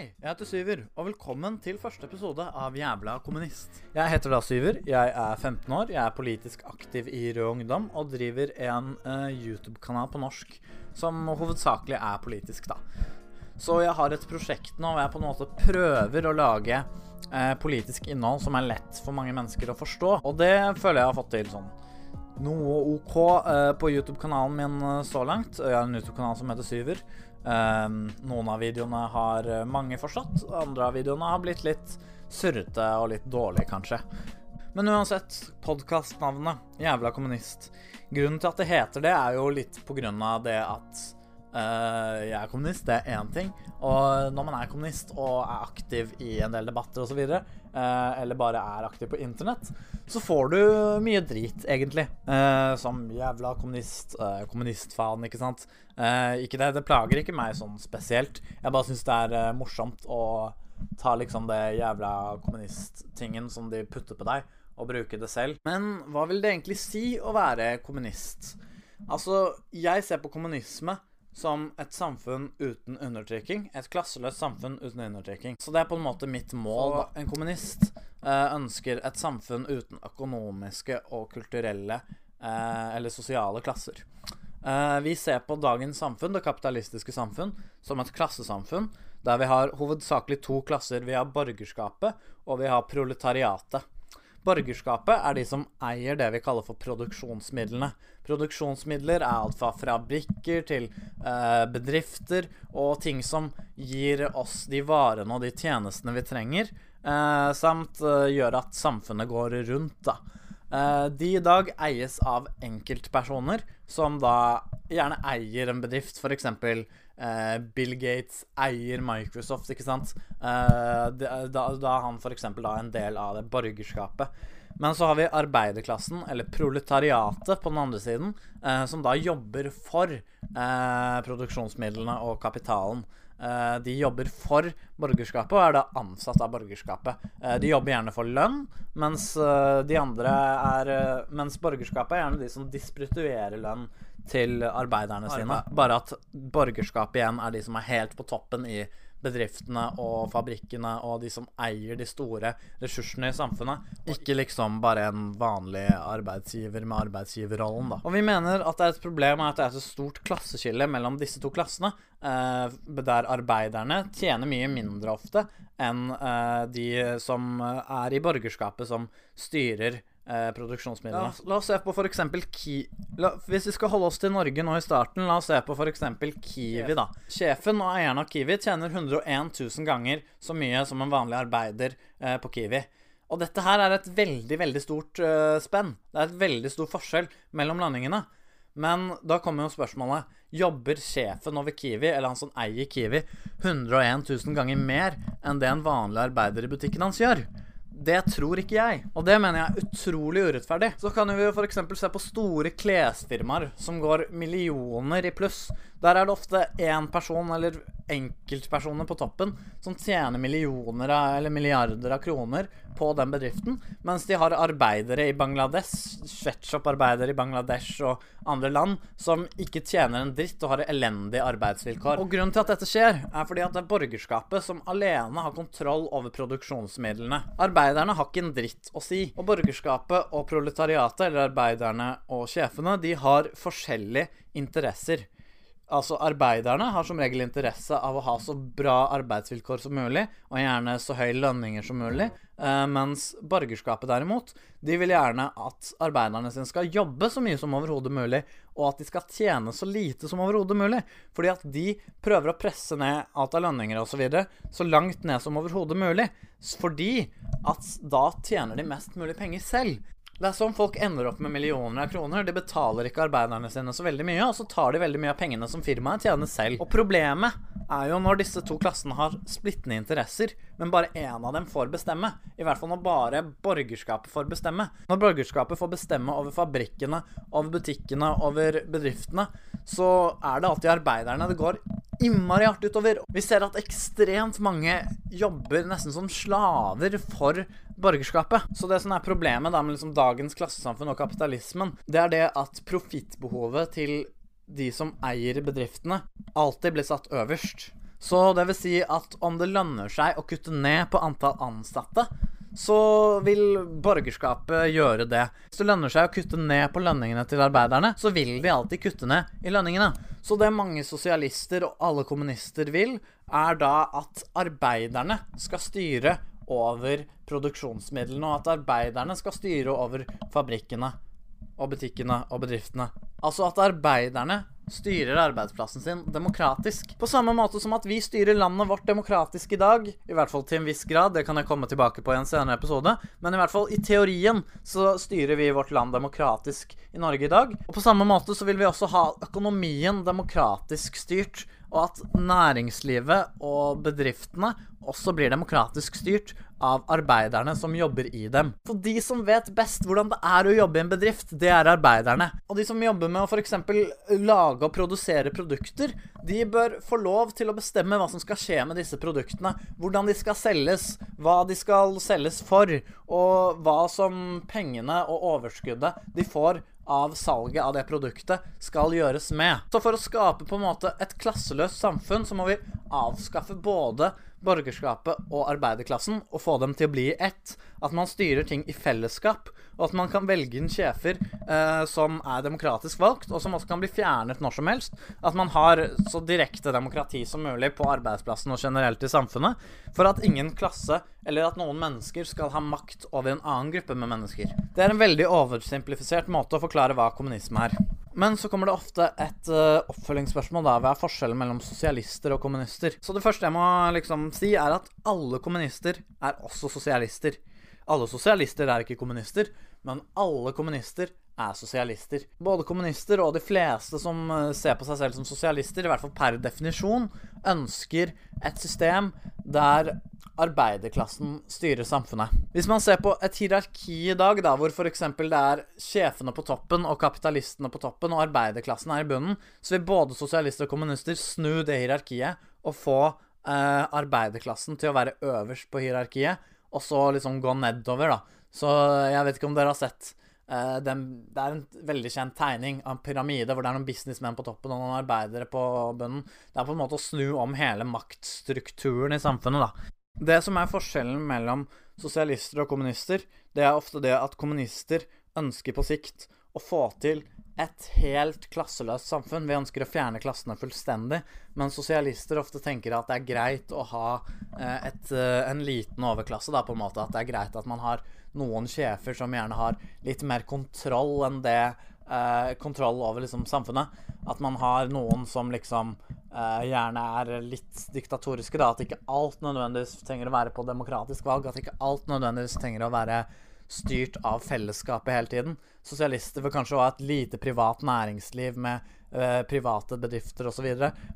Hei, jeg heter Syver, og velkommen til første episode av Jævla kommunist. Jeg heter da Syver, jeg er 15 år, jeg er politisk aktiv i Rød Ungdom og driver en eh, YouTube-kanal på norsk som hovedsakelig er politisk, da. Så jeg har et prosjekt nå hvor jeg på en måte prøver å lage eh, politisk innhold som er lett for mange mennesker å forstå, og det føler jeg har fått til sånn noe OK eh, på YouTube-kanalen min eh, så langt. Jeg har en YouTube-kanal som heter Syver. Um, noen av videoene har eh, mange forstått, andre av videoene har blitt litt surrete og litt dårlige, kanskje. Men uansett, podkastnavnet, Jævla kommunist. Grunnen til at det heter det, er jo litt på grunn av det at uh, jeg er kommunist, det er én ting. Og når man er kommunist og er aktiv i en del debatter osv., uh, eller bare er aktiv på internett, så får du mye drit, egentlig. Uh, som jævla kommunist, uh, kommunistfaen, ikke sant. Uh, ikke det, det plager ikke meg sånn spesielt. Jeg bare syns det er morsomt å ta liksom det jævla kommunisttingen som de putter på deg, og bruke det selv. Men hva vil det egentlig si å være kommunist? Altså, jeg ser på kommunisme som et samfunn uten undertrykking. Et klasseløst samfunn uten undertrykking. Så det er på en måte mitt mål. da. En kommunist eh, ønsker et samfunn uten økonomiske og kulturelle eh, eller sosiale klasser. Eh, vi ser på dagens samfunn, det kapitalistiske samfunn, som et klassesamfunn. Der vi har hovedsakelig to klasser. Vi har borgerskapet, og vi har proletariatet. Borgerskapet er de som eier det vi kaller for produksjonsmidlene. Produksjonsmidler er alt fra fabrikker til eh, bedrifter og ting som gir oss de varene og de tjenestene vi trenger, eh, samt eh, gjør at samfunnet går rundt, da. Eh, de i dag eies av enkeltpersoner som da gjerne eier en bedrift, f.eks. Uh, Bill Gates eier Microsoft, ikke sant. Uh, da, da er han f.eks. en del av det borgerskapet. Men så har vi arbeiderklassen, eller proletariatet, på den andre siden, uh, som da jobber for produksjonsmidlene og kapitalen. de jobber for borgerskapet og er da ansatt av borgerskapet. de jobber gjerne for lønn, mens de andre er Mens borgerskapet er gjerne de som disprutuerer lønn til arbeiderne sine. Bare at borgerskapet igjen er de som er helt på toppen i bedriftene og fabrikkene og de som eier de store ressursene i samfunnet. Ikke liksom bare en vanlig arbeidsgiver med arbeidsgiverrollen, da. Og vi mener at det er et problem at det er et så stort klasseskille mellom disse to klassene, eh, der arbeiderne tjener mye mindre ofte enn eh, de som er i borgerskapet, som styrer eh, produksjonsmidlene. La, la, oss se på f.eks. Ki... La, hvis vi skal holde oss til Norge nå i starten, la oss se på f.eks. Kiwi, da. Sjefen og eieren av Kiwi tjener 101 000 ganger så mye som en vanlig arbeider eh, på Kiwi. Og dette her er et veldig, veldig stort uh, spenn. Det er et veldig stor forskjell mellom landingene. Men da kommer jo spørsmålet Jobber sjefen over Kiwi, eller han som eier Kiwi, 101 000 ganger mer enn det en vanlig arbeider i butikken hans gjør? Det tror ikke jeg, og det mener jeg er utrolig urettferdig. Så kan vi jo f.eks. se på store klesfirmaer som går millioner i pluss. Der er det ofte én person eller enkeltpersoner på toppen som tjener millioner av, eller milliarder av kroner på den bedriften, mens de har arbeidere i Bangladesh, sweatshop-arbeidere i Bangladesh og andre land som ikke tjener en dritt og har elendige arbeidsvilkår. Og grunnen til at dette skjer, er fordi at det er borgerskapet som alene har kontroll over produksjonsmidlene. Arbeiderne har ikke en dritt å si. Og borgerskapet og proletariatet, eller arbeiderne og sjefene, de har forskjellige interesser. Altså, Arbeiderne har som regel interesse av å ha så bra arbeidsvilkår som mulig, og gjerne så høye lønninger som mulig, eh, mens borgerskapet derimot, de vil gjerne at arbeiderne sine skal jobbe så mye som overhodet mulig, og at de skal tjene så lite som overhodet mulig, fordi at de prøver å presse ned alt av lønninger osv. Så, videre, så langt ned som overhodet mulig, fordi at da tjener de mest mulig penger selv. Det er sånn folk ender opp med millioner av kroner. De betaler ikke arbeiderne sine så veldig mye, og så tar de veldig mye av pengene som firmaet tjener selv. Og problemet er jo når disse to klassene har splittende interesser, men bare én av dem får bestemme. I hvert fall når bare borgerskapet får bestemme. Når borgerskapet får bestemme over fabrikkene, over butikkene, over bedriftene, så er det alltid arbeiderne det går innmari hardt utover. Vi ser at ekstremt mange jobber nesten som slaver for borgerskapet. Så det som er problemet da med liksom dagens klassesamfunn og kapitalismen, det er det at profittbehovet til de som eier bedriftene, alltid blir satt øverst. Så det vil si at om det lønner seg å kutte ned på antall ansatte, så vil borgerskapet gjøre det. Hvis det lønner seg å kutte ned på lønningene til arbeiderne, så vil de alltid kutte ned i lønningene. Så det mange sosialister og alle kommunister vil, er da at arbeiderne skal styre over produksjonsmidlene, og at arbeiderne skal styre over fabrikkene og butikkene og bedriftene. Altså at arbeiderne styrer arbeidsplassen sin demokratisk. På samme måte som at vi styrer landet vårt demokratisk i dag. I hvert fall til en viss grad, det kan jeg komme tilbake på i en senere episode. Men i hvert fall i teorien så styrer vi vårt land demokratisk i Norge i dag. Og på samme måte så vil vi også ha økonomien demokratisk styrt. Og at næringslivet og bedriftene også blir demokratisk styrt av arbeiderne som jobber i dem. For de som vet best hvordan det er å jobbe i en bedrift, det er arbeiderne. Og de som jobber med å f.eks. lage og produsere produkter, de bør få lov til å bestemme hva som skal skje med disse produktene. Hvordan de skal selges, hva de skal selges for, og hva som pengene og overskuddet de får av salget av det produktet skal gjøres med. Så for å skape på en måte et klasseløst samfunn, så må vi avskaffe både borgerskapet og arbeiderklassen og få dem til å bli ett. At man styrer ting i fellesskap, og at man kan velge inn sjefer eh, som er demokratisk valgt, og som også kan bli fjernet når som helst. At man har så direkte demokrati som mulig på arbeidsplassen og generelt i samfunnet. For at ingen klasse eller at noen mennesker skal ha makt over en annen gruppe med mennesker. Det er en veldig oversimplifisert måte å forklare hva kommunisme er. Men så kommer det ofte et uh, oppfølgingsspørsmål. da, Hva er forskjellen mellom sosialister og kommunister? Så det første jeg må liksom si, er at alle kommunister er også sosialister. Alle sosialister er ikke kommunister, men alle kommunister er sosialister. Både kommunister og de fleste som uh, ser på seg selv som sosialister, i hvert fall per definisjon, ønsker et system der arbeiderklassen styrer samfunnet. Hvis man ser på et hierarki i dag, da, hvor f.eks. det er sjefene på toppen og kapitalistene på toppen, og arbeiderklassen er i bunnen, så vil både sosialister og kommunister snu det hierarkiet og få eh, arbeiderklassen til å være øverst på hierarkiet, og så liksom gå nedover, da. Så jeg vet ikke om dere har sett Det er en veldig kjent tegning av en pyramide hvor det er noen businessmenn på toppen og noen arbeidere på bunnen. Det er på en måte å snu om hele maktstrukturen i samfunnet, da. Det som er forskjellen mellom sosialister og kommunister, det er ofte det at kommunister ønsker på sikt å få til et helt klasseløst samfunn. Vi ønsker å fjerne klassene fullstendig. Men sosialister ofte tenker at det er greit å ha eh, et, eh, en liten overklasse. Da, på en måte At det er greit at man har noen sjefer som gjerne har litt mer kontroll enn det eh, Kontroll over liksom, samfunnet. At man har noen som liksom eh, gjerne er litt diktatoriske. Da. At ikke alt nødvendigvis trenger å være på demokratisk valg. At ikke alt nødvendigvis trenger å være styrt av fellesskapet hele tiden. Sosialister vil kanskje ha et lite privat næringsliv med eh, private bedrifter osv.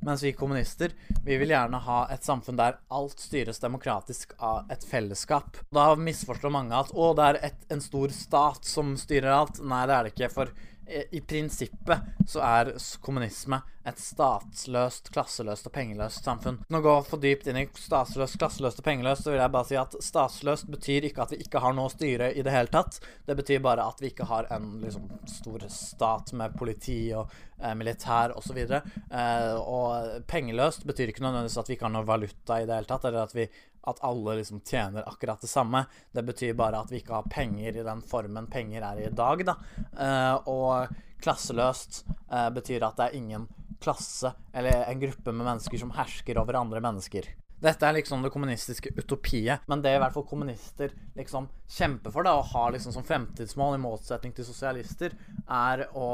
Mens vi kommunister vi vil gjerne ha et samfunn der alt styres demokratisk av et fellesskap. Da misforstår mange at å, det er et, en stor stat som styrer alt. Nei, det er det ikke. For i prinsippet så er kommunisme et statsløst, klasseløst og pengeløst samfunn. Nå går jeg for dypt inn i statsløst, klasseløst og pengeløst, så vil jeg bare si at statsløst betyr ikke at vi ikke har noe å styre i det hele tatt. Det betyr bare at vi ikke har en liksom, stor stat med politi og eh, militær osv. Eh, og pengeløst betyr ikke nødvendigvis at vi ikke har noe valuta i det hele tatt, eller at vi at alle liksom tjener akkurat det samme. Det betyr bare at vi ikke har penger i den formen penger er i dag, da. Eh, og klasseløst eh, betyr at det er ingen klasse eller en gruppe med mennesker som hersker over andre mennesker. Dette er liksom det kommunistiske utopiet, men det i hvert fall kommunister liksom kjemper for, da, og har liksom som fremtidsmål, i motsetning til sosialister, er å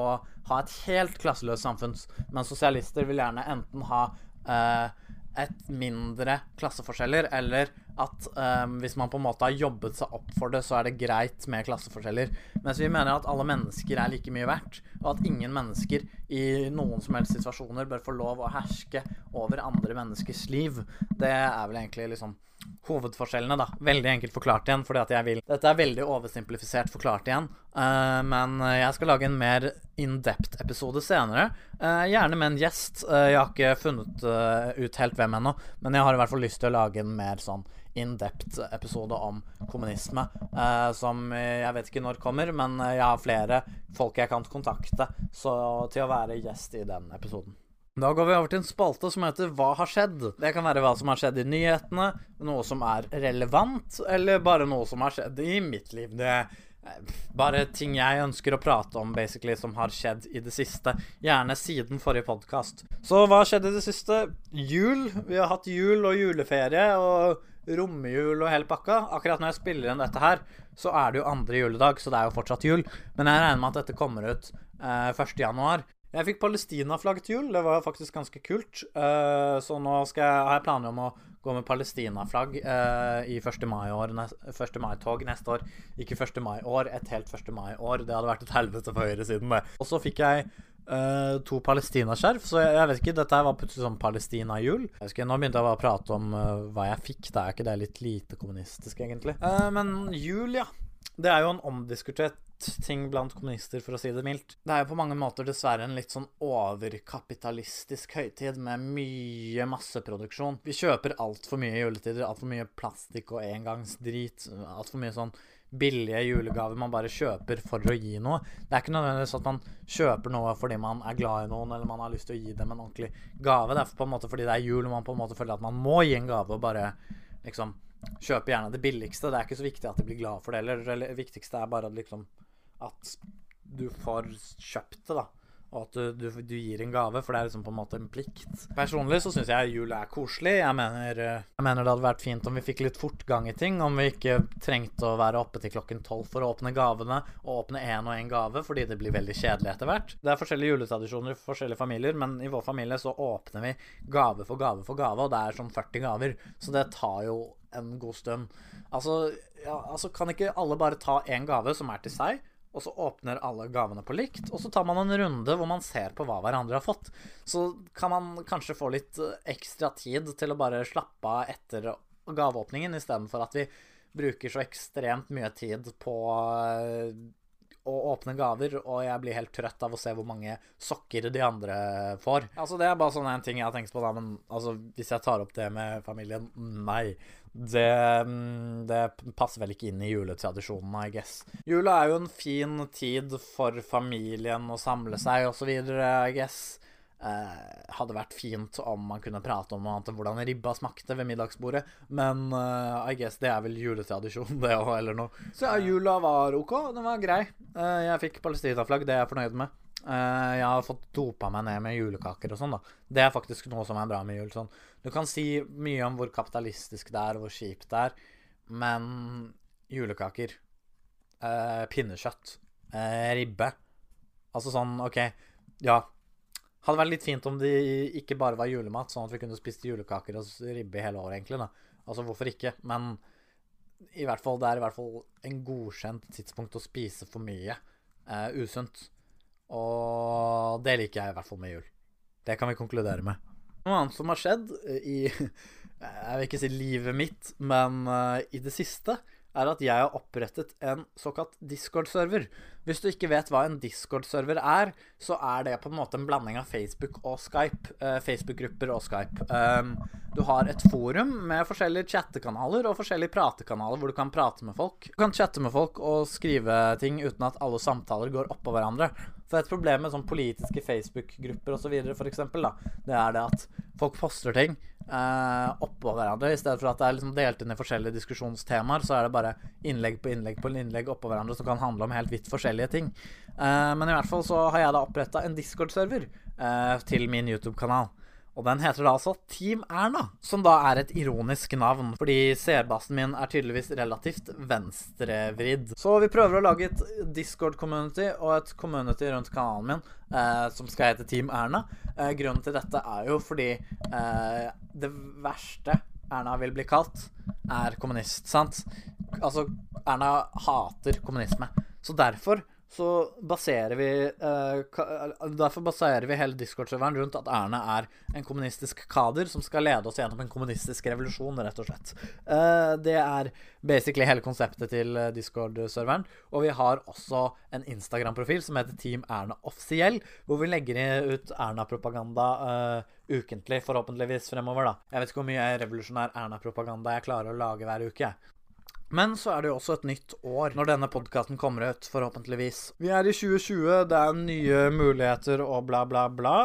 ha et helt klasseløst samfunn. Men sosialister vil gjerne enten ha uh, et mindre klasseforskjeller, eller at um, hvis man på en måte har jobbet seg opp for det, så er det greit med klasseforskjeller. Mens vi mener at alle mennesker er like mye verdt, og at ingen mennesker i noen som helst situasjoner bør få lov å herske over andre menneskers liv. Det er vel egentlig liksom hovedforskjellene, da. Veldig enkelt forklart igjen, fordi at jeg vil Dette er veldig oversimplifisert forklart igjen, uh, men jeg skal lage en mer in depth-episode senere. Uh, gjerne med en gjest. Uh, jeg har ikke funnet ut helt hvem ennå, men jeg har i hvert fall lyst til å lage en mer sånn in depth-episode om kommunisme, som jeg vet ikke når kommer, men jeg har flere folk jeg kan kontakte så, til å være gjest i den episoden. Da går vi over til en spalte som heter Hva har skjedd? Det kan være hva som har skjedd i nyhetene, noe som er relevant, eller bare noe som har skjedd i mitt liv. Det er bare ting jeg ønsker å prate om, basically, som har skjedd i det siste. Gjerne siden forrige podkast. Så hva har skjedd i det siste? Jul. Vi har hatt jul og juleferie og romjul og hele pakka. Akkurat når jeg spiller inn dette her, så er det jo andre juledag, så det er jo fortsatt jul. Men jeg regner med at dette kommer ut eh, 1. Jeg fikk Palestina-flagg til jul. Det var faktisk ganske kult. Uh, så nå jeg, har jeg planer om å gå med Palestina-flagg uh, i 1. mai-tog mai neste år. Ikke 1. mai-år, et helt 1. mai-år. Det hadde vært et helvete for høyresiden, det. Og så fikk jeg uh, to Palestina-skjerf, så jeg, jeg, vet ikke, dette var plutselig sånn Palestina-jul. Nå begynte jeg bare å prate om hva jeg fikk. Da er ikke det litt lite kommunistisk, egentlig. men jul, ja. Det er jo en omdiskutert ting blant kommunister, for å si det mildt. Det er jo på mange måter dessverre en litt sånn overkapitalistisk høytid med mye masseproduksjon. Vi kjøper altfor mye juletider, altfor mye plastikk og engangsdrit. Altfor mye sånn billige julegaver man bare kjøper for å gi noe. Det er ikke nødvendigvis at man kjøper noe fordi man er glad i noen, eller man har lyst til å gi dem en ordentlig gave. Det er på en måte fordi det er jul, og man på en måte føler at man må gi en gave og bare liksom Kjøpe gjerne det billigste. Det er ikke så viktig at de blir glad for det eller Det viktigste er bare liksom at du får kjøpt det, da. Og at du, du, du, gir en gave, for det er liksom på en måte en plikt. Personlig så syns jeg jul er koselig. Jeg mener, eh, jeg mener, det hadde vært fint om vi fikk litt fortgang i ting. Om vi ikke trengte å være oppe til klokken tolv for å åpne gavene, og åpne én og én gave, fordi det blir veldig kjedelig etter hvert. Det er forskjellige juletradisjoner i forskjellige familier, men i vår familie så åpner vi gave for gave for gave, og det er sånn 40 gaver. Så det tar jo en god stund. Altså, ja, altså kan ikke alle bare ta én gave som er til seg? og så åpner alle gavene på likt, og så tar man en runde hvor man ser på hva hverandre har fått. Så kan man kanskje få litt eh, ekstra tid til å bare slappe av etter gaveåpningen, istedenfor at vi bruker så ekstremt mye tid på eh, å åpne gaver, og jeg blir helt trøtt av å se hvor mange sokker de andre får. Altså, det er bare sånn en ting jeg har tenkt på, da, men altså, hvis jeg tar opp det med familien Nei. Det, mm, det passer vel ikke inn i juletradisjonen, I guess. Jula er jo en fin tid for familien å samle seg, videre, I guess. Eh, hadde vært fint om man kunne prate om noe annet enn hvordan ribba smakte ved middagsbordet, men eh, I guess det er vel juletradisjon, det òg, eller noe. Så ja, jula var OK. Den var grei. Eh, jeg fikk palestinaflagg, det er jeg fornøyd med. Uh, jeg har fått dopa meg ned med julekaker og sånn, da. Det er faktisk noe som er bra med jul. Sånn. Du kan si mye om hvor kapitalistisk det er, hvor kjipt det er, men julekaker, pinnekjøtt, ribbe Altså sånn, OK, ja hadde vært litt fint om det ikke bare var julemat, sånn at vi kunne spist julekaker og ribbe hele året, egentlig. da. Altså, hvorfor ikke? Men i hvert fall, det er i hvert fall en godkjent tidspunkt å spise for mye uh, usunt. Og det liker jeg i hvert fall med jul. Det kan vi konkludere med. Noe annet som har skjedd i Jeg vil ikke si livet mitt, men uh, i det siste er at jeg har opprettet en såkalt Discord-server. Hvis du ikke vet hva en Discord-server er, så er det på en måte en blanding av Facebook og Skype. Eh, Facebook-grupper og Skype. Um, du har et forum med forskjellige chattekanaler og forskjellige pratekanaler hvor du kan prate med folk. Du kan chatte med folk og skrive ting uten at alle samtaler går oppå hverandre. For et problem med sånn politiske Facebook-grupper osv., f.eks., det er det at folk poster ting eh, oppå hverandre. I stedet for at det er liksom delt inn i forskjellige diskusjonstemaer, så er det bare innlegg på innlegg på innlegg oppå hverandre som kan handle om helt vidt forskjellige ting. Eh, men i hvert fall så har jeg da oppretta en Discord-server eh, til min YouTube-kanal. Og den heter da altså Team Erna, som da er et ironisk navn, fordi seerbasen min er tydeligvis relativt venstrevridd. Så vi prøver å lage et Discord-community og et community rundt kanalen min eh, som skal hete Team Erna. Eh, grunnen til dette er jo fordi eh, det verste Erna vil bli kalt, er kommunist, sant? Altså, Erna hater kommunisme. Så derfor så baserer vi uh, Derfor baserer vi hele Discord-serveren rundt at Erna er en kommunistisk kader som skal lede oss gjennom en kommunistisk revolusjon, rett og slett. Eh, det er basically hele konseptet til Discord-serveren. Og vi har også en Instagram-profil som heter Team Erna Offisiell, hvor vi legger ut Erna-propaganda eh, ukentlig, forhåpentligvis fremover, da. Jeg vet ikke hvor mye revolusjonær Erna-propaganda jeg klarer å lage hver uke. Men så er det jo også et nytt år når denne podkasten kommer ut, forhåpentligvis. Vi er i 2020, det er nye muligheter og bla, bla, bla.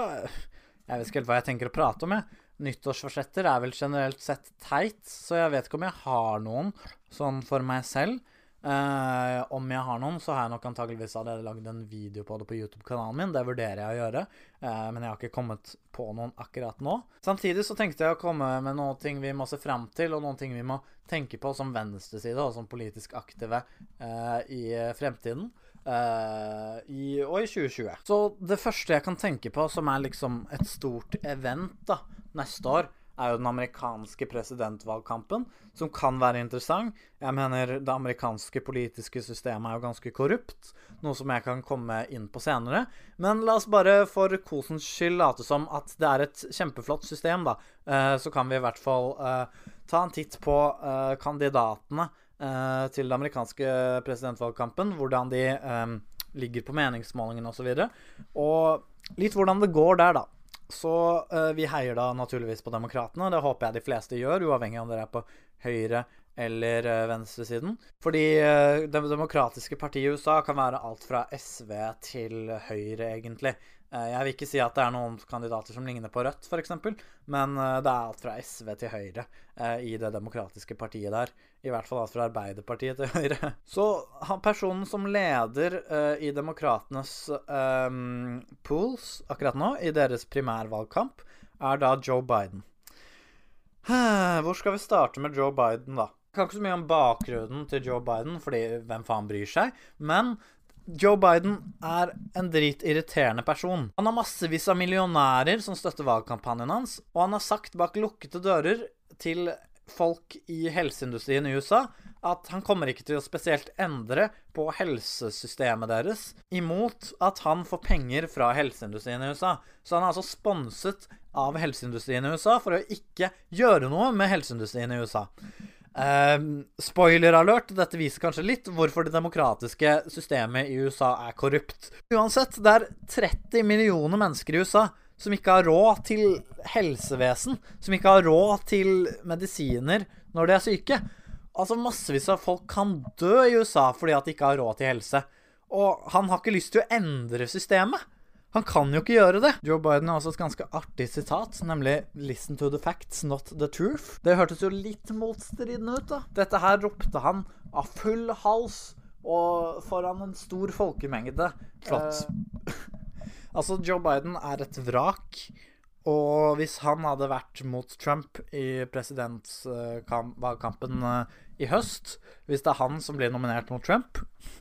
Jeg vet ikke helt hva jeg tenker å prate om, jeg. Nyttårsforsetter er vel generelt sett teit, så jeg vet ikke om jeg har noen sånn for meg selv. Eh, om jeg har noen, så har jeg nok antakeligvis allerede lagd en video på det på YouTube-kanalen min. Det vurderer jeg å gjøre, eh, men jeg har ikke kommet på noen akkurat nå. Samtidig så tenkte jeg å komme med noen ting vi må se fram til, og noen ting vi må tenke på som venstreside og som politisk aktive eh, i fremtiden. Uh, i, og i 2020. Så det første jeg kan tenke på som er liksom et stort event da, neste år, er jo den amerikanske presidentvalgkampen, som kan være interessant. Jeg mener det amerikanske politiske systemet er jo ganske korrupt, noe som jeg kan komme inn på senere. Men la oss bare for kosens skyld late som at det er et kjempeflott system, da. Uh, så kan vi i hvert fall uh, ta en titt på uh, kandidatene til den amerikanske presidentvalgkampen. Hvordan de ligger på meningsmålingene osv. Og, så og litt hvordan det går der, da. Så uh, vi heier da naturligvis på Demokratene. Det håper jeg de fleste gjør, uavhengig om dere er på høyre- eller uh, venstresiden. Fordi uh, Det demokratiske partiet i USA kan være alt fra SV til Høyre, egentlig. Eh, jeg vil ikke si at det er noen kandidater som ligner på Rødt, f.eks., men eh, det er alt fra SV til Høyre eh, i det demokratiske partiet der. I hvert fall alt fra Arbeiderpartiet til Høyre. Så personen som leder i demokratenes um, pools akkurat nå, i deres primærvalgkamp, er da Joe Biden. Hvor skal vi starte med Joe Biden, da? Jeg kan ikke så mye om bakgrunnen til Joe Biden, fordi hvem faen bryr seg? Men Joe Biden er en dritirriterende person. Han har massevis av millionærer som støtter valgkampanjen hans, og han har sagt bak lukkede dører til folk i helseindustrien i USA at han kommer ikke til å spesielt endre på helsesystemet deres, imot at han får penger fra helseindustrien i USA. Så han er altså sponset av helseindustrien i USA for å ikke gjøre noe med helseindustrien i USA. Uh, spoiler alert, dette viser kanskje litt hvorfor det demokratiske systemet i USA er korrupt. Uansett, det er 30 millioner mennesker i USA som ikke har råd til helsevesen. Som ikke har råd til medisiner når de er syke. Altså Massevis av folk kan dø i USA fordi at de ikke har råd til helse. Og han har ikke lyst til å endre systemet. Han kan jo ikke gjøre det. Joe Biden har også et ganske artig sitat, nemlig 'Listen to the facts, not the truth'. Det hørtes jo litt motstridende ut, da. Dette her ropte han av full hals og foran en stor folkemengde. Flott. Eh, altså, Joe Biden er et vrak. Og hvis han hadde vært mot Trump i presidentvalgkampen uh, i høst, hvis det er han som blir nominert mot Trump,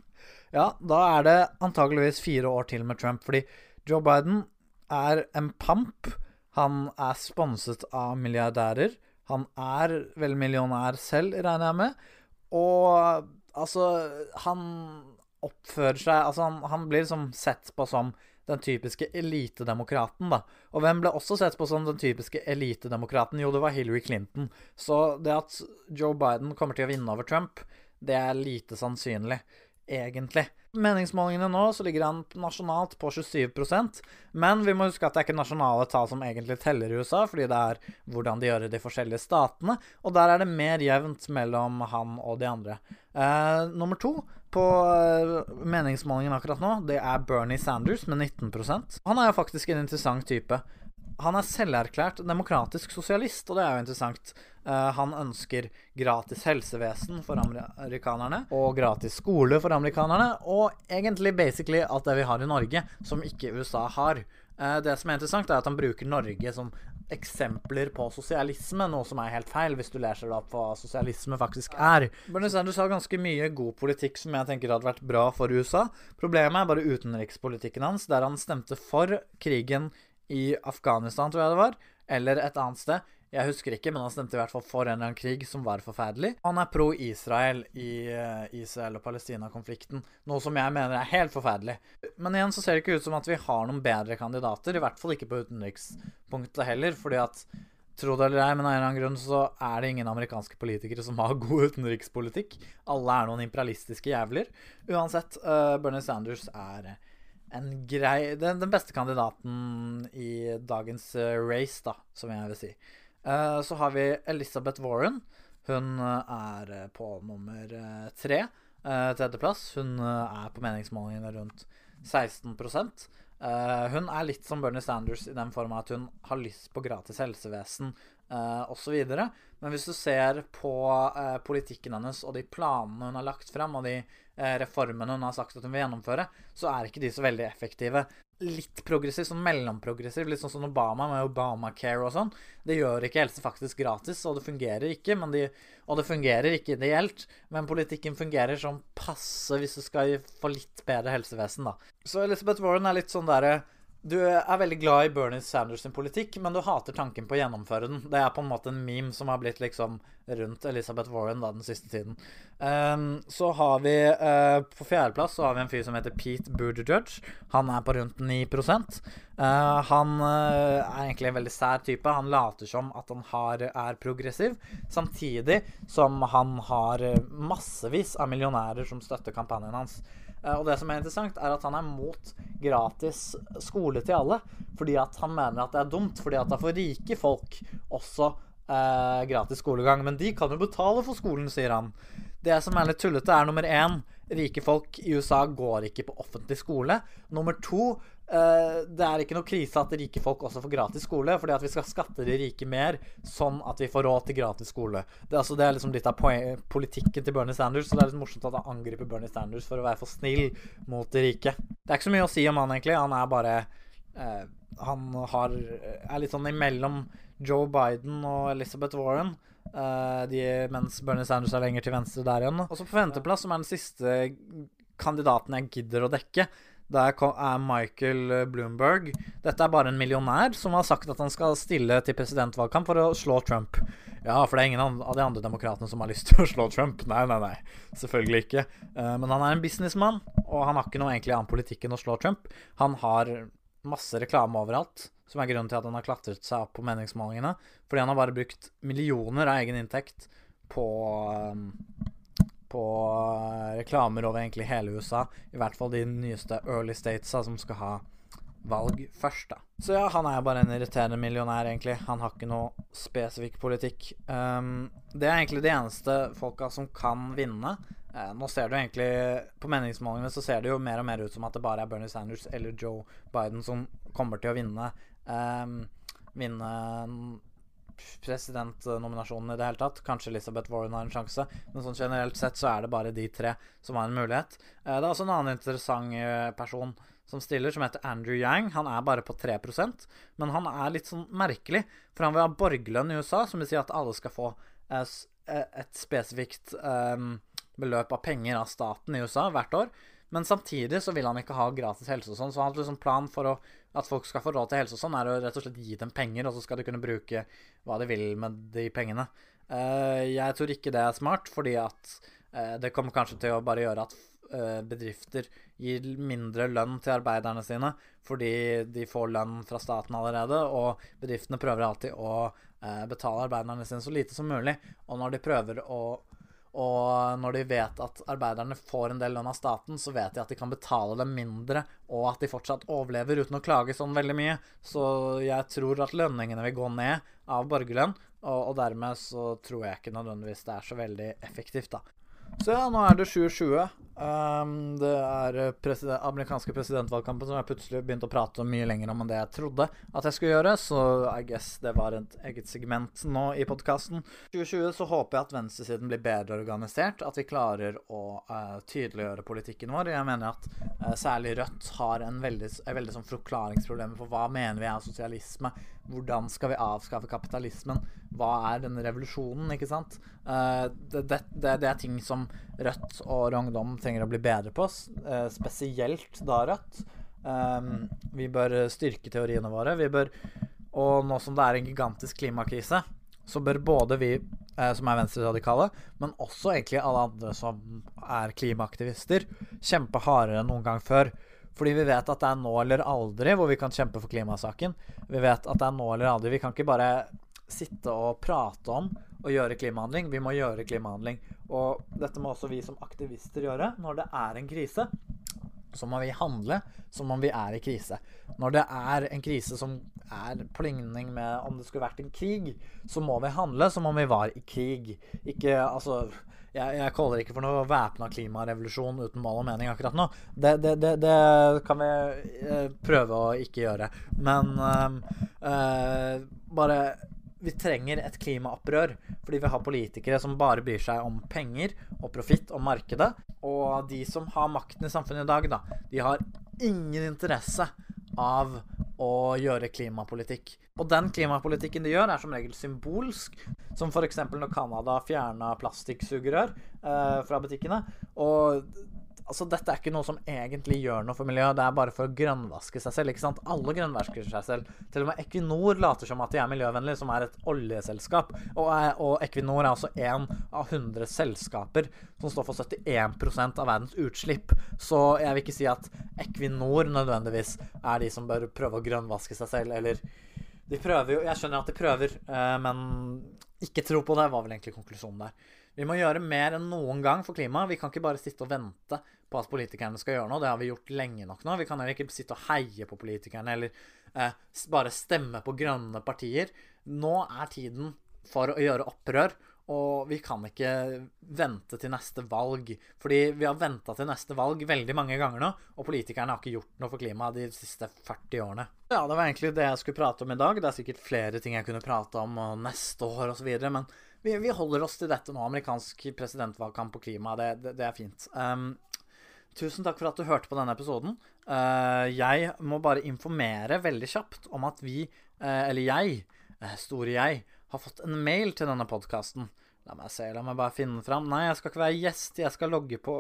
ja, da er det antageligvis fire år til med Trump. Fordi Joe Biden er en pamp. Han er sponset av milliardærer. Han er vel millionær selv, regner jeg med. Og altså Han oppfører seg Altså, han, han blir liksom sett på som den typiske elitedemokraten, da. Og hvem ble også sett på som den typiske elitedemokraten? Jo, det var Hillary Clinton. Så det at Joe Biden kommer til å vinne over Trump, det er lite sannsynlig egentlig. Meningsmålingene nå så ligger han nasjonalt på 27% men vi må huske at det er ikke nasjonale tall som egentlig teller i USA, fordi det er hvordan de gjør det i de forskjellige statene, og der er det mer jevnt mellom han og de andre. Eh, nummer to på eh, meningsmålingen akkurat nå, det er Bernie Sanders med 19% Han er jo faktisk en interessant type. Han er selverklært demokratisk sosialist, og det er jo interessant. Uh, han ønsker gratis helsevesen for amerikanerne og gratis skole for amerikanerne, og egentlig basically alt det vi har i Norge, som ikke USA har. Uh, det som er interessant, er at han bruker Norge som eksempler på sosialisme, noe som er helt feil, hvis du leser det opp hva sosialisme faktisk er. Bernie Sanders har ganske mye god politikk som jeg tenker hadde vært bra for USA. Problemet er bare utenrikspolitikken hans, der han stemte for krigen i Afghanistan, tror jeg det var, eller et annet sted. Jeg husker ikke, men han stemte i hvert fall for en eller annen krig som var forferdelig. Han er pro-Israel i uh, Israel- og Palestina-konflikten, noe som jeg mener er helt forferdelig. Men igjen så ser det ikke ut som at vi har noen bedre kandidater, i hvert fall ikke på utenrikspunktet heller, fordi at Tro det eller ei, men av en eller annen grunn så er det ingen amerikanske politikere som har god utenrikspolitikk. Alle er noen imperialistiske jævler. Uansett, uh, Bernie Sanders er en grei den, den, beste kandidaten i dagens uh, race, da, som jeg vil si. Uh, så har vi Elizabeth Warren. Hun uh, er på nummer tre. tredjeplass. Hun er på meningsmålingene rundt 16 Uh, hun er litt som Bernie Sanders i den form at hun har lyst på gratis helsevesen uh, osv. Men hvis du ser på uh, politikken hennes og de planene hun har lagt frem, og de uh, reformene hun har sagt at hun vil gjennomføre, så er ikke de så veldig effektive. Litt progressiv, sånn mellomprogressiv, litt sånn som Obama med Obamacare og sånn. Det gjør ikke helse faktisk gratis, og det fungerer ikke. De, og det fungerer ikke ideelt, men politikken fungerer sånn passe hvis du skal få litt bedre helsevesen, da. Så Elizabeth Warren er litt sånn derre du er veldig glad i Bernie Sanders sin politikk, men du hater tanken på å gjennomføre den. Det er på en måte en meme som har blitt liksom rundt Elizabeth Warren da, den siste tiden. Um, så har vi uh, På fjerdeplass så har vi en fyr som heter Pete Buttigieg. Han er på rundt 9 uh, eh, Han uh, er egentlig en veldig sær type. Han later som at han har, er progressiv, samtidig som han har massevis av millionærer som støtter kampanjen hans. Eh, og det som er interessant, er at han er mot gratis skole til alle. Fordi at han mener at det er dumt, fordi at da får rike folk også eh, gratis skolegang. Men de kan jo betale for skolen, sier han. Det som er litt tullete, er nummer én rike folk i USA går ikke på offentlig skole. Nummer to det er ikke noe krise at rike folk også får gratis skole, fordi at vi skal skatte de rike mer, sånn at vi får råd til gratis skole. Det, altså, det er liksom litt av politikken til Bernie Sanders, så det er litt morsomt at han angriper Bernie Sanders for å være for snill mot de rike. Det er ikke så mye å si om han, egentlig. Han er bare uh, Han har, er litt sånn imellom Joe Biden og Elizabeth Warren. Uh, de, mens Bernie Sanders er lenger til venstre der igjen. Og så på femteplass, som er den siste kandidaten jeg gidder å dekke, der er Michael Bloomberg. Dette er bare en millionær som har sagt at han skal stille til presidentvalgkamp for å slå Trump. Ja, for det er ingen av de andre demokratene som har lyst til å slå Trump. Nei, nei, nei. Selvfølgelig ikke. Eh, men han er en businessmann, og han har ikke noe egentlig annen politikk enn å slå Trump. Han har masse reklame overalt, som er grunnen til at han har klatret seg opp på meningsmålingene. Fordi han har bare brukt millioner av egen inntekt på eh, på eh, reklamer over egentlig hele USA. I hvert fall de nyeste early statesa som skal ha valg først, da. Så ja, han er bare en irriterende millionær, egentlig. Han har ikke noe spesifikk politikk. Um, det er egentlig de eneste folka som kan vinne. Uh, nå ser du egentlig På meningsmålingene så ser det jo mer og mer ut som at det bare er Bernie Sanders eller Joe Biden som kommer til å vinne. Um, vinne presidentnominasjonen i det hele tatt. Kanskje Elizabeth Warren har en sjanse, men sånn generelt sett så er det bare de tre som har en mulighet. Eh, det er også en annen interessant eh, person som stiller, som heter Andrew Yang. Han er bare på 3% men han er litt sånn merkelig, for han vil ha borgerlønn i USA, som vil si at alle skal få eh, et spesifikt beløp av penger av staten i USA hvert år. Men samtidig så vil han ikke ha gratis helse og sånn, så han har liksom plan for å, at folk skal få råd til helse og sånn, er å rett og slett gi dem penger, og så skal de kunne bruke hva de vil med de pengene. Uh, jeg tror ikke det er smart, fordi at uh, det kommer kanskje til å bare gjøre at uh, bedrifter gir mindre lønn til arbeiderne sine fordi de får lønn fra staten allerede, og bedriftene prøver alltid å betale arbeiderne sine så lite som mulig. Og når de prøver å og når de vet at arbeiderne får en del lønn av staten, så vet de at de kan betale dem mindre, og at de fortsatt overlever uten å klage sånn veldig mye. Så jeg tror at lønningene vil gå ned av borgerlønn, og, og dermed så tror jeg ikke nødvendigvis det er så veldig effektivt, da. Så ja, nå er det 2020. Um, det er president, amerikanske presidentvalgkampen som jeg plutselig begynte å prate om mye lenger om enn det jeg trodde at jeg skulle gjøre, så I guess det var et eget segment nå i podkasten. 2020 så håper jeg at venstresiden blir bedre organisert, at vi klarer å uh, tydeliggjøre politikken vår. Jeg mener at uh, særlig Rødt har en veldig, en veldig sånn forklaringsproblem for hva mener vi er sosialisme. Hvordan skal vi avskaffe kapitalismen? Hva er denne revolusjonen, ikke sant? Uh, det, det, det, det, er ting som Rødt og Rongdom trenger å bli bedre på, uh, spesielt da Rødt. Um, vi bør styrke teoriene våre. Vi bør, og nå som det er en gigantisk klimakrise, så bør både vi uh, som er venstreradikale, men også egentlig alle andre som er klimaaktivister, kjempe hardere enn noen gang før. Fordi vi vet at det er nå eller aldri hvor vi kan kjempe for klimasaken. Vi vet at det er nå eller aldri. Vi kan ikke bare sitte og prate om og gjøre klimahandling. Vi må gjøre klimahandling. Og dette må også vi som aktivister gjøre når det er en krise. så må vi handle som om vi er i krise. Når det er en krise som er på ligning med om det skulle vært en krig, så må vi handle som om vi var i krig. Ikke altså jeg, kaller ikke for noe væpna klimarevolusjon uten mål og mening akkurat nå. Det, det, det, det kan vi eh, prøve å ikke gjøre. Men uh, bare vi trenger et klimaopprør fordi vi har politikere som bare bryr seg om penger og profitt og markedet. Og de som har makten i samfunnet i dag, da, de har ingen interesse av å gjøre klimapolitikk. Og den klimapolitikken de gjør, er som regel symbolsk. Som f.eks. når Canada fjerna plastikksugerør eh, fra butikkene. Og altså, dette er ikke noe som egentlig gjør noe for miljøet, det er bare for å grønnvaske seg selv. ikke sant? Alle grønnvasker seg selv. Til og med Equinor later som at de er miljøvennlige, som er et oljeselskap. Og, og Equinor er altså én av 100 selskaper som står for 71% av verdens utslipp. Så jeg vil ikke si at Equinor nødvendigvis er de som bør prøve å grønnvaske seg selv, eller de prøver jo Jeg skjønner at de prøver, eh, men ikke tro på det, var vel egentlig konklusjonen der. Vi må gjøre mer enn noen gang for klimaet. Vi kan ikke bare sitte og vente på at politikerne skal gjøre noe. Det har vi gjort lenge nok nå. Vi kan heller ikke sitte og heie på politikerne eller eh, bare stemme på grønne partier. Nå er tiden for å gjøre opprør. Og vi kan ikke vente til neste valg. Fordi vi har venta til neste valg veldig mange ganger nå, og politikerne har ikke gjort noe for klimaet de siste 40 årene. Ja, det var egentlig det jeg skulle prate om i dag. Det er sikkert flere ting jeg kunne prate om neste år osv. Men vi, vi, holder oss til dette nå. Amerikansk presidentvalgkamp og klima, det, det, det er fint. Um, tusen takk for at du hørte på denne episoden. Uh, jeg må bare informere veldig kjapt om at vi, uh, eller jeg, uh, store jeg, har fått en mail til denne podkasten. La meg se, la meg bare finne den fram. Nei, jeg skal ikke være gjest. Jeg skal logge på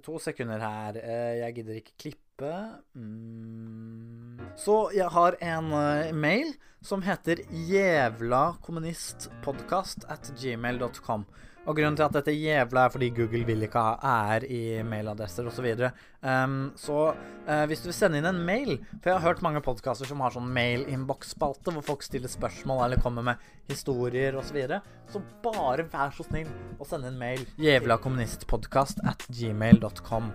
To sekunder her. Uh, jeg gidder ikke klippe. Mm. Så jeg har en uh, mail som heter jævlakommunistpodkast at gmail.com. Og grunnen til at dette jævla er fordi Google vil ikke ha ære i mailadresser osv. Så, um, så uh, hvis du vil sende inn en mail For jeg har hørt mange podkaster som har sånn mail-innboks-spalte, hvor folk stiller spørsmål eller kommer med historier osv. Så, videre. så bare vær så snill å sende en mail. Jævla kommunistpodkast at gmail.com.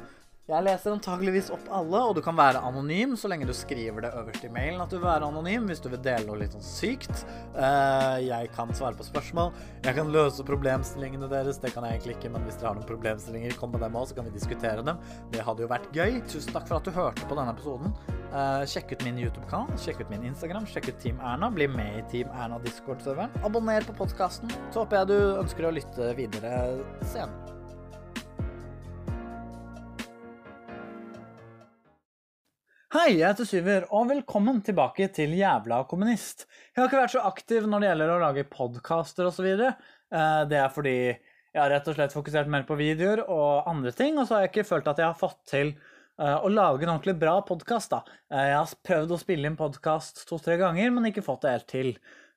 Jeg leser antageligvis opp alle, og du kan være anonym så lenge du skriver det øverst i mailen at du vil være anonym hvis du vil dele noe litt sånn sykt. Uh, jeg kan svare på spørsmål. Jeg kan løse problemstillingene deres. Det kan jeg egentlig ikke, men hvis dere har noen problemstillinger, kom med dem òg, så kan vi diskutere dem. Det hadde jo vært gøy. Tusen takk for at du hørte på denne episoden. Uh, sjekk ut min YouTube-kanal, sjekk ut min Instagram, sjekk ut Team Erna. Bli med i Team Erna Discord-serveren. Abonner på podkasten. Så håper jeg du ønsker å lytte videre senere. Hei, jeg heter Syver, og velkommen tilbake til Jævla kommunist. Jeg har ikke vært så aktiv når det gjelder å lage podkaster osv. Eh, det er fordi jeg har rett og slett fokusert mer på videoer og andre ting, og så har jeg ikke følt at jeg har fått til eh, å lage en ordentlig bra podkast. Eh, jeg har prøvd å spille inn podkast to-tre ganger, men ikke fått det helt til.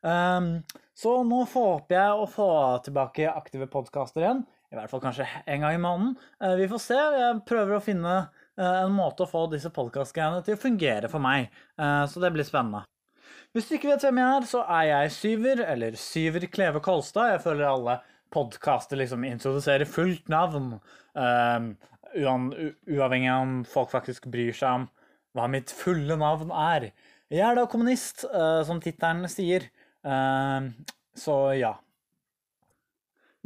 Ehm, så nå håper jeg å få tilbake aktive podkaster igjen. I hvert fall kanskje en gang i måneden. Vi får se. Jeg prøver å finne en måte å få disse podkastgreiene til å fungere for meg. Eh, så det blir spennende. Hvis du ikke vet hvem jeg er, så er jeg Syver, eller Syver Kleve Kolstad. Jeg føler alle podkaster liksom introduserer fullt navn, um, uavhengig av om folk faktisk bryr seg om hva mitt fulle navn er. Jeg er da kommunist, uh, som tittelen sier. Uh, så ja.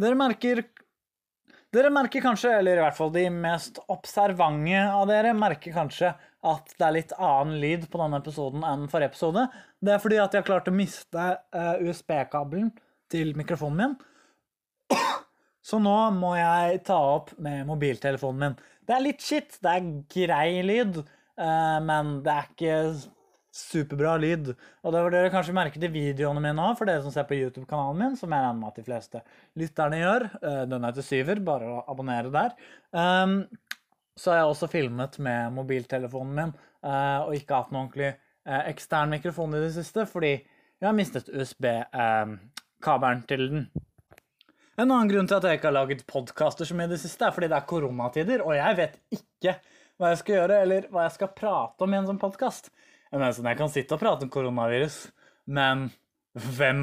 Dere merker dere merker kanskje, eller i hvert fall de mest observante av dere, merker kanskje at det er litt annen lyd på denne episoden enn forrige episode. Det er fordi at jeg har klart å miste uh, USB-kabelen til mikrofonen min. Så nå må jeg ta opp med mobiltelefonen min. Det er litt shit. Det er grei lyd, uh, men det er ikke superbra lyd. Og det var dere kanskje merket i videoene mine òg, for dere som ser på YouTube-kanalen min, som jeg regner med at de fleste lytterne gjør. Eh, den heter Syver, bare å abonnere der. Um, så har jeg også filmet med mobiltelefonen min eh, og ikke hatt noen ordentlig eh, ekstern mikrofon i det siste, fordi jeg har mistet USB-kabelen til den. En annen grunn til at jeg ikke har laget podkaster mye i det siste, er fordi det er koronatider, og jeg vet ikke hva jeg skal gjøre, eller hva jeg skal prate om i en sånn podkast. Sånn, jeg kan sitte og prate om koronavirus, men hvem,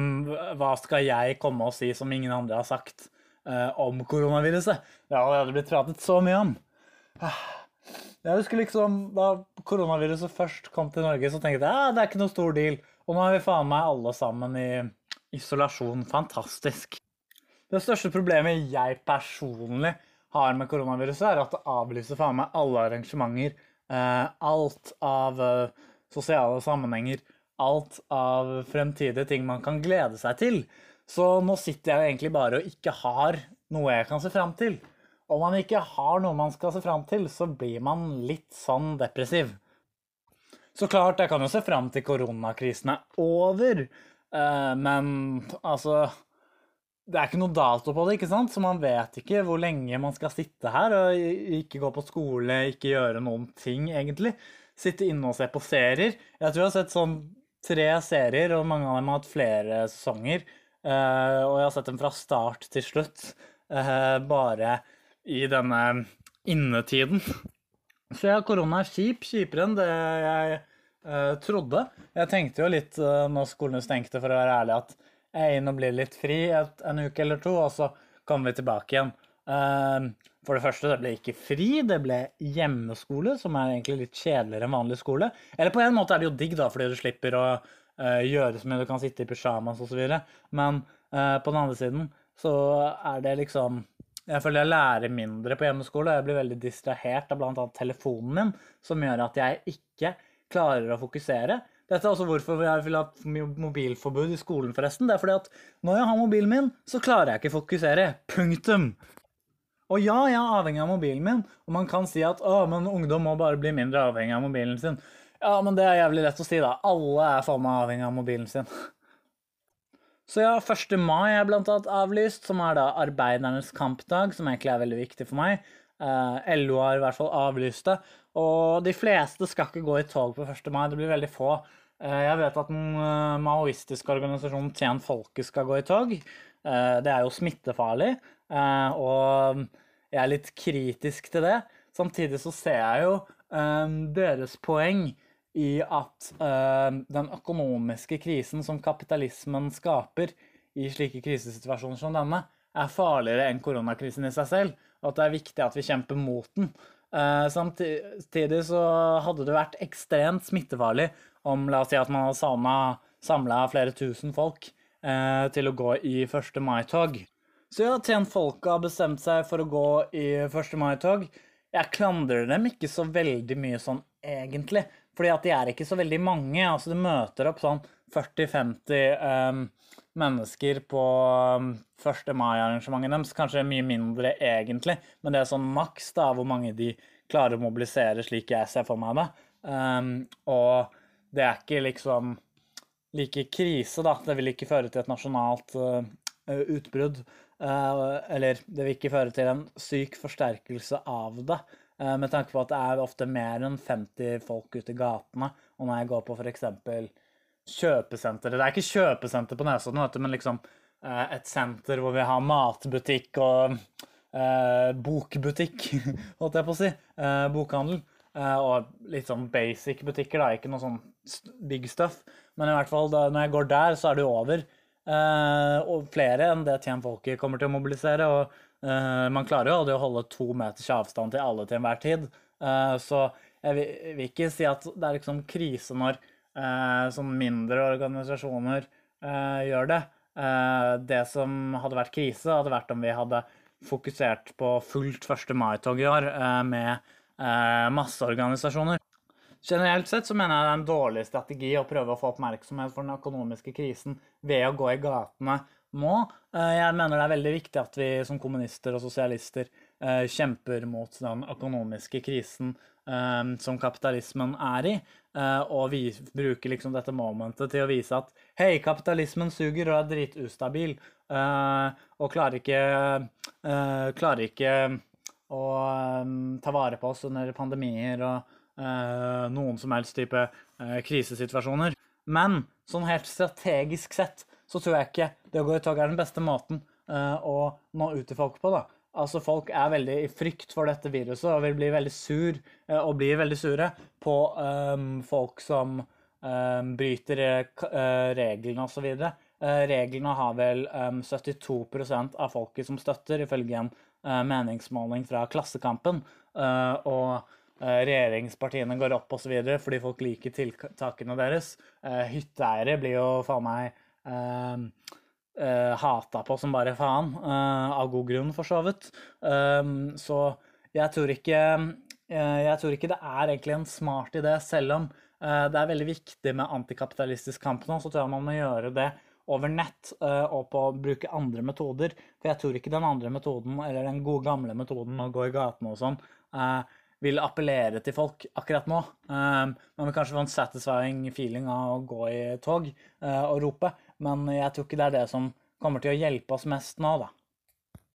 hva skal jeg komme og si som ingen andre har sagt uh, om koronaviruset? Det har allerede blitt pratet så mye om. Jeg husker liksom da koronaviruset først kom til Norge, så tenkte jeg ja, det er ikke noe stor deal. Og nå er vi faen meg alle sammen i isolasjon. Fantastisk. Det største problemet jeg personlig har med koronaviruset, er at det avlyser faen meg alle arrangementer. Uh, alt av eh, sosiale sammenhenger. Alt av fremtidige ting man kan glede seg til. Så nå sitter jeg egentlig bare og ikke har noe jeg kan se fram til om man ikke har noe man skal se fram til, så blir man litt sånn depressiv. Så klart, jeg kan jo se fram til koronakrisen er over, eh, men altså Det er ikke noe dato på det, ikke sant? Så man vet ikke hvor lenge man skal sitte her og ikke gå på skole, ikke gjøre noen ting, egentlig. Sitte inne og se på serier. Jeg tror jeg har sett sånn tre serier, og mange av dem har hatt flere sesonger. Uh, og jeg har sett dem fra start til slutt. uh, bare i denne innetiden. Så ja, korona er kjip. Kjipere enn det jeg uh, trodde. Jeg tenkte jo litt når skolene stengte, for å være ærlig, at jeg er inne og blir litt fri et, en uke eller to, og så kommer vi tilbake igjen. Uh, for det første, det ble ikke fri, det ble hjemmeskole, som er egentlig litt kjedeligere enn vanlig skole. Eller på en måte er det jo digg, da, fordi du slipper å gjøre så mye, du kan sitte i pysjamas osv. Men på den andre siden så er det liksom jeg føler jeg lærer mindre på hjemmeskole. Jeg blir veldig distrahert av bl.a. telefonen min, som gjør at jeg ikke klarer å fokusere. Dette er også hvorfor jeg vil ha mobilforbud i skolen, forresten. Det er fordi at når jeg har mobilen min, så klarer jeg ikke å fokusere. Punktum. Og ja, jeg er avhengig av mobilen min, og man kan si at å, men ungdom må bare bli mindre avhengig av mobilen sin. Ja, men det er jævlig lett å si, da. Alle er faen meg avhengig av mobilen sin. Så ja, 1. mai er blant annet avlyst, som er da arbeidernes kampdag, som egentlig er veldig viktig for meg. Eh, LO har i hvert fall avlyst det. Og de fleste skal ikke gå i tog på 1. mai, det blir veldig få. Eh, jeg vet at den eh, maoistiske organisasjonen Tjen folket skal gå i tog. det er jo smittefarlig, og jeg er litt kritisk til det. Samtidig så ser jeg jo deres poeng i at um, den økonomiske krisen som kapitalismen skaper i slike krisesituasjoner som denne, er farligere enn koronakrisen i seg selv, og at det er viktig at vi kjemper mot den. Uh, samtidig så hadde det vært ekstremt smittefarlig om la oss si at man hadde samla flere tusen folk uh, til å gå i 1. mai-tog. Så ja, Tjent Folket har bestemt seg for å gå i 1. mai-tog. Jeg klandrer dem ikke så veldig mye sånn egentlig. Fordi at de er ikke så veldig mange. altså Du møter opp sånn 40-50 um, ehm, mennesker på um, ehm, 1. mai-arrangementet deres. Kanskje mye mindre egentlig, men det er sånn maks da, hvor mange de klarer å mobilisere, slik jeg ser for meg det. Um, og det er ikke liksom like krise, da. Det vil ikke føre til et nasjonalt uh, utbrudd. Uh, eller det vil ikke føre til en syk forsterkelse av det. Eh, med tanke på at det er ofte mer enn 50 folk ute i gatene. Og når jeg går på f.eks. kjøpesenter Det er ikke kjøpesenter på Nesodden, men liksom eh, et senter hvor vi har matbutikk og eh, bokbutikk, holdt jeg på å si. Eh, bokhandel. Eh, og litt sånn basic butikker, da. Ikke noe sånn big stuff. Men i hvert fall da, når jeg går der, så er det jo over. Eh, og flere enn det Team Folket kommer til å mobilisere. og Uh, man klarer jo aldri å holde to meters avstand til alle til enhver tid. Uh, så jeg vil, ikke si at det er liksom krise når sånn mindre organisasjoner gjør det. det som hadde vært krise, hadde vært om vi hadde fokusert på fullt 1. mai-tog i år med masse organisasjoner. Generelt sett så mener jeg det er en dårlig strategi å prøve å få oppmerksomhet for den økonomiske krisen ved å gå i gatene må. Eh, jeg mener det er veldig viktig at vi som kommunister og sosialister eh, kjemper mot den økonomiske krisen eh, som kapitalismen er i, og vi bruker liksom dette momentet til å vise at hei, kapitalismen suger og er dritustabil og klarer ikke, klarer ikke å ta vare på oss under pandemier og noen som helst type krisesituasjoner. Men sånn helt strategisk sett så tror jeg ikke det å gå i tog er den beste måten uh, å nå ut til folk på. da. Altså Folk er veldig i frykt for dette viruset og vil bli veldig sur og blir veldig sure på um, folk som um, bryter uh, reglene osv. Uh, reglene har vel um, 72 av folket som støtter, ifølge en meningsmåling fra Klassekampen. og eh, regjeringspartiene går opp osv. fordi folk liker tiltakene deres. Eh, hytteeiere blir jo faen meg eh, uh, hata på som bare faen, uh, av god grunn, for så vidt. Um, så jeg tror ikke Jeg tror ikke det er egentlig en smart idé, selv om det er veldig viktig med antikapitalistisk kamp nå, så tror jeg man må gjøre det over nett og på å bruke andre metoder. For jeg tror ikke den andre metoden, eller den gode gamle metoden å gå i gatene og sånn, vil appellere til folk akkurat nå. Um, man vil kanskje få en satisfying feeling av å gå i tog uh, og rope, men jeg tror ikke det er det som kommer til å hjelpe oss mest nå, da.